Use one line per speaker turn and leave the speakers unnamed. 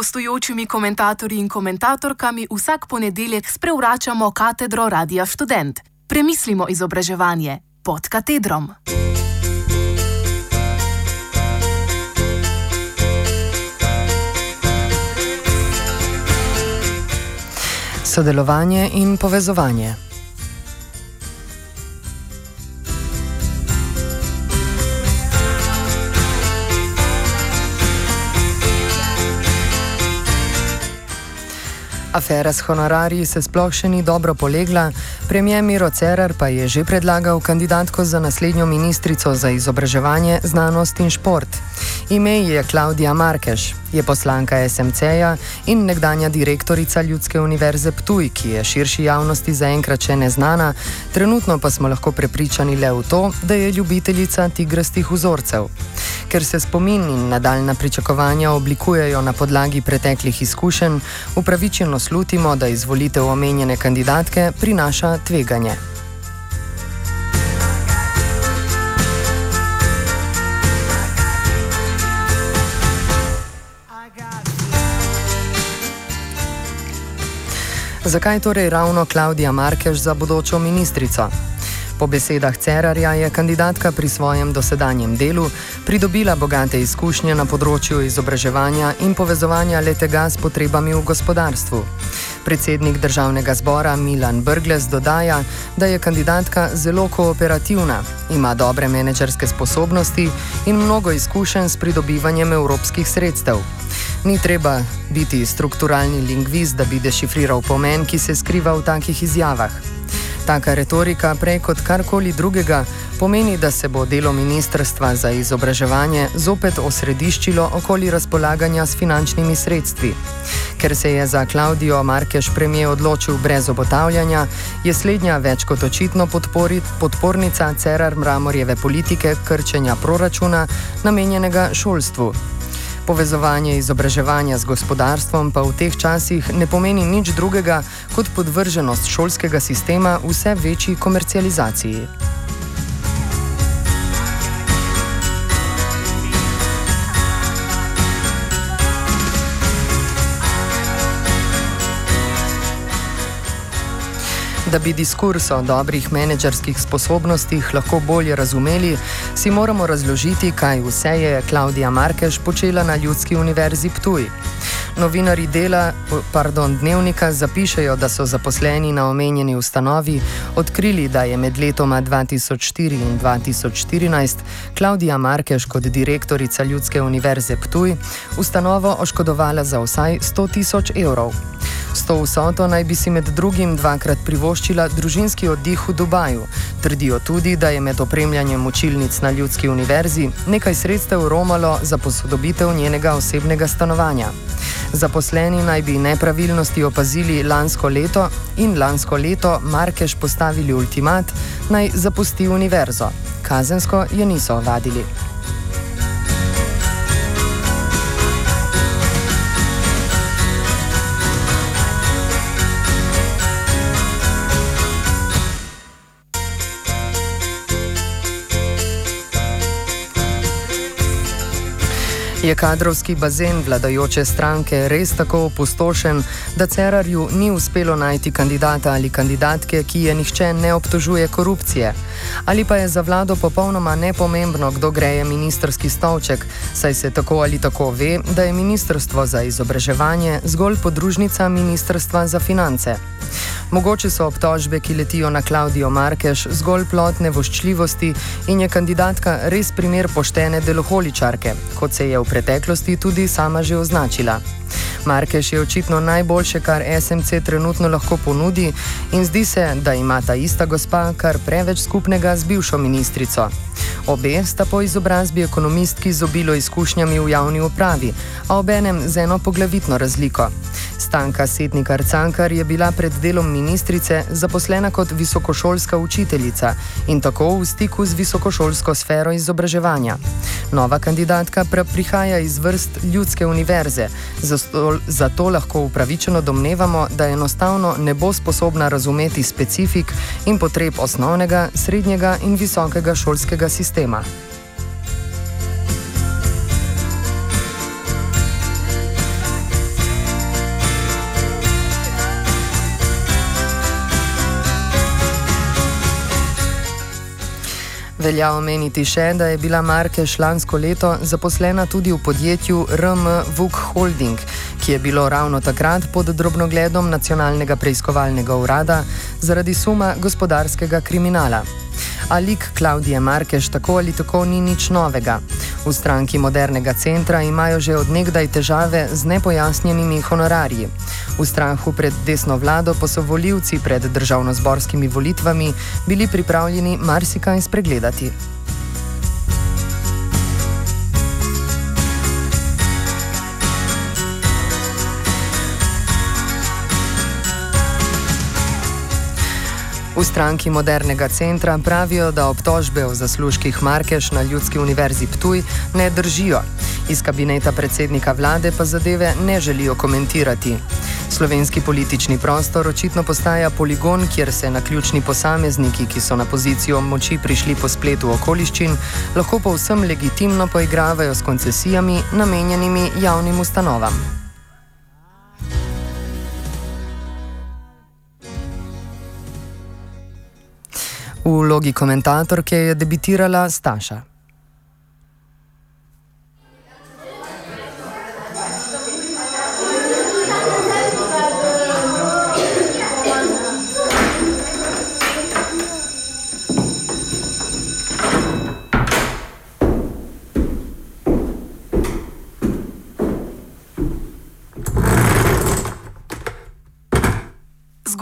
gostujočimi komentatorji in komentatorkami vsak ponedeljek sprevračamo katedro Radia Student. Premislimo izobraževanje pod katedrom.
Sodelovanje in povezovanje. Afera s honorarji se sploh še ni dobro polegla, premijer Miro Cerar pa je že predlagal kandidatko za naslednjo ministrico za izobraževanje, znanost in šport. Ime je Klaudija Markeš, je poslanka SMC-ja in nekdanja direktorica Ljudske univerze Ptuj, ki je širši javnosti zaenkrat še neznana, trenutno pa smo lahko prepričani le v to, da je ljubiteljica tigrastih vzorcev. Ker se spomin in nadaljna pričakovanja oblikujejo na podlagi preteklih izkušenj, upravičeno slutimo, da izvolitev omenjene kandidatke prinaša tveganje. Zakaj torej ravno Klaudija Markeš za bodočo ministrico? Po besedah Cerarja je kandidatka pri svojem dosedanjem delu pridobila bogate izkušnje na področju izobraževanja in povezovanja letega s potrebami v gospodarstvu. Predsednik državnega zbora Milan Brgles dodaja, da je kandidatka zelo kooperativna, ima dobre menedžerske sposobnosti in mnogo izkušenj s pridobivanjem evropskih sredstev. Ni treba biti strukturalni lingvist, da bi dešifriral pomen, ki se skriva v takih izjavah. Taka retorika, prej kot karkoli drugega, pomeni, da se bo delo Ministrstva za izobraževanje zopet osrediščilo okoli razpolaganja s finančnimi sredstvi. Ker se je za Klaudijo Markeš premije odločil brez obotavljanja, je slednja več kot očitno podporit, podpornica Cerar Mramorjeve politike krčenja proračuna, namenjenega šolstvu. Povezovanje izobraževanja z gospodarstvom pa v teh časih ne pomeni nič drugega kot podvrženost šolskega sistema vse večji komercializaciji. Da bi diskurs o dobrih menedžerskih sposobnostih lahko bolje razumeli, si moramo razložiti, kaj vse je Klaudija Markeš počela na Ljudski univerzi Ptuj. Novinari dela, pardon, dnevnika zapišajo, da so zaposleni na omenjeni ustanovi odkrili, da je med letoma 2004 in 2014 Klaudija Markeš kot direktorica Ljudske univerze Ptuj ustanovo oškodovala za vsaj 100 tisoč evrov. S to vsoto naj bi si med drugim dvakrat privoščila družinski oddih v Dubaju. Trdijo tudi, da je med opremljanjem učilnic na Ljudski univerzi nekaj sredstev romalo za posodobitev njenega osebnega stanovanja. Zaposleni naj bi nepravilnosti opazili lansko leto in lansko leto Markeš postavili ultimat, naj zapusti univerzo. Kazensko je niso ovadili. Je kadrovski bazen vladajoče stranke res tako opustošen, da Cerarju ni uspelo najti kandidata ali kandidatke, ki je nihče ne obtožuje korupcije? Ali pa je za vlado popolnoma nepomembno, kdo greje ministerski stolček, saj se tako ali tako ve, da je Ministrstvo za izobraževanje zgolj podružnica Ministrstva za finance? Mogoče so obtožbe, ki letijo na Klaudijo Markeš, zgolj plot nevoščljivosti in je kandidatka res primer poštene deloholičarke, kot se je v preteklosti tudi sama že označila. Markeš je očitno najboljše, kar SMC trenutno lahko ponudi, in zdi se, da ima ta ista gospa kar preveč skupnega z bivšo ministrico. Obe sta po izobrazbi ekonomistki z obilo izkušnjami v javni upravi, a obenem z eno poglavitno razliko. Stanka Setnikar Cankar je bila pred delom ministrice zaposlena kot visokošolska učiteljica in tako v stiku z visokošolsko sfero izobraževanja. Nova kandidatka prihaja iz vrst ljudske univerze, zato, zato lahko upravičeno domnevamo, da enostavno ne bo sposobna razumeti specifik in potreb osnovnega, srednjega in visokega šolskega sistema. Velja omeniti še, da je bila Markeš lansko leto zaposlena tudi v podjetju RM Vuk Holding, ki je bilo ravno takrat pod drobnogledom nacionalnega preiskovalnega urada zaradi suma gospodarskega kriminala. A lik Klaudije Markeš tako ali tako ni nič novega. V stranki modernega centra imajo že odnegdaj težave z nepojasnjenimi honorarji. V strahu pred desno vlado pa so voljivci pred državno-zborskimi volitvami bili pripravljeni marsikaj spregledati. V stranki modernega centra pravijo, da obtožbe o zaslužkih Markeš na Ljudski univerzi Ptuj ne držijo. Iz kabineta predsednika vlade pa zadeve ne želijo komentirati. Slovenski politični prostor očitno postaja poligon, kjer se na ključni posamezniki, ki so na pozicijo moči prišli po spletu okoliščin, lahko povsem legitimno poigravajo s koncesijami namenjenimi javnim ustanovam. V vlogi komentatorke je debitirala Staša.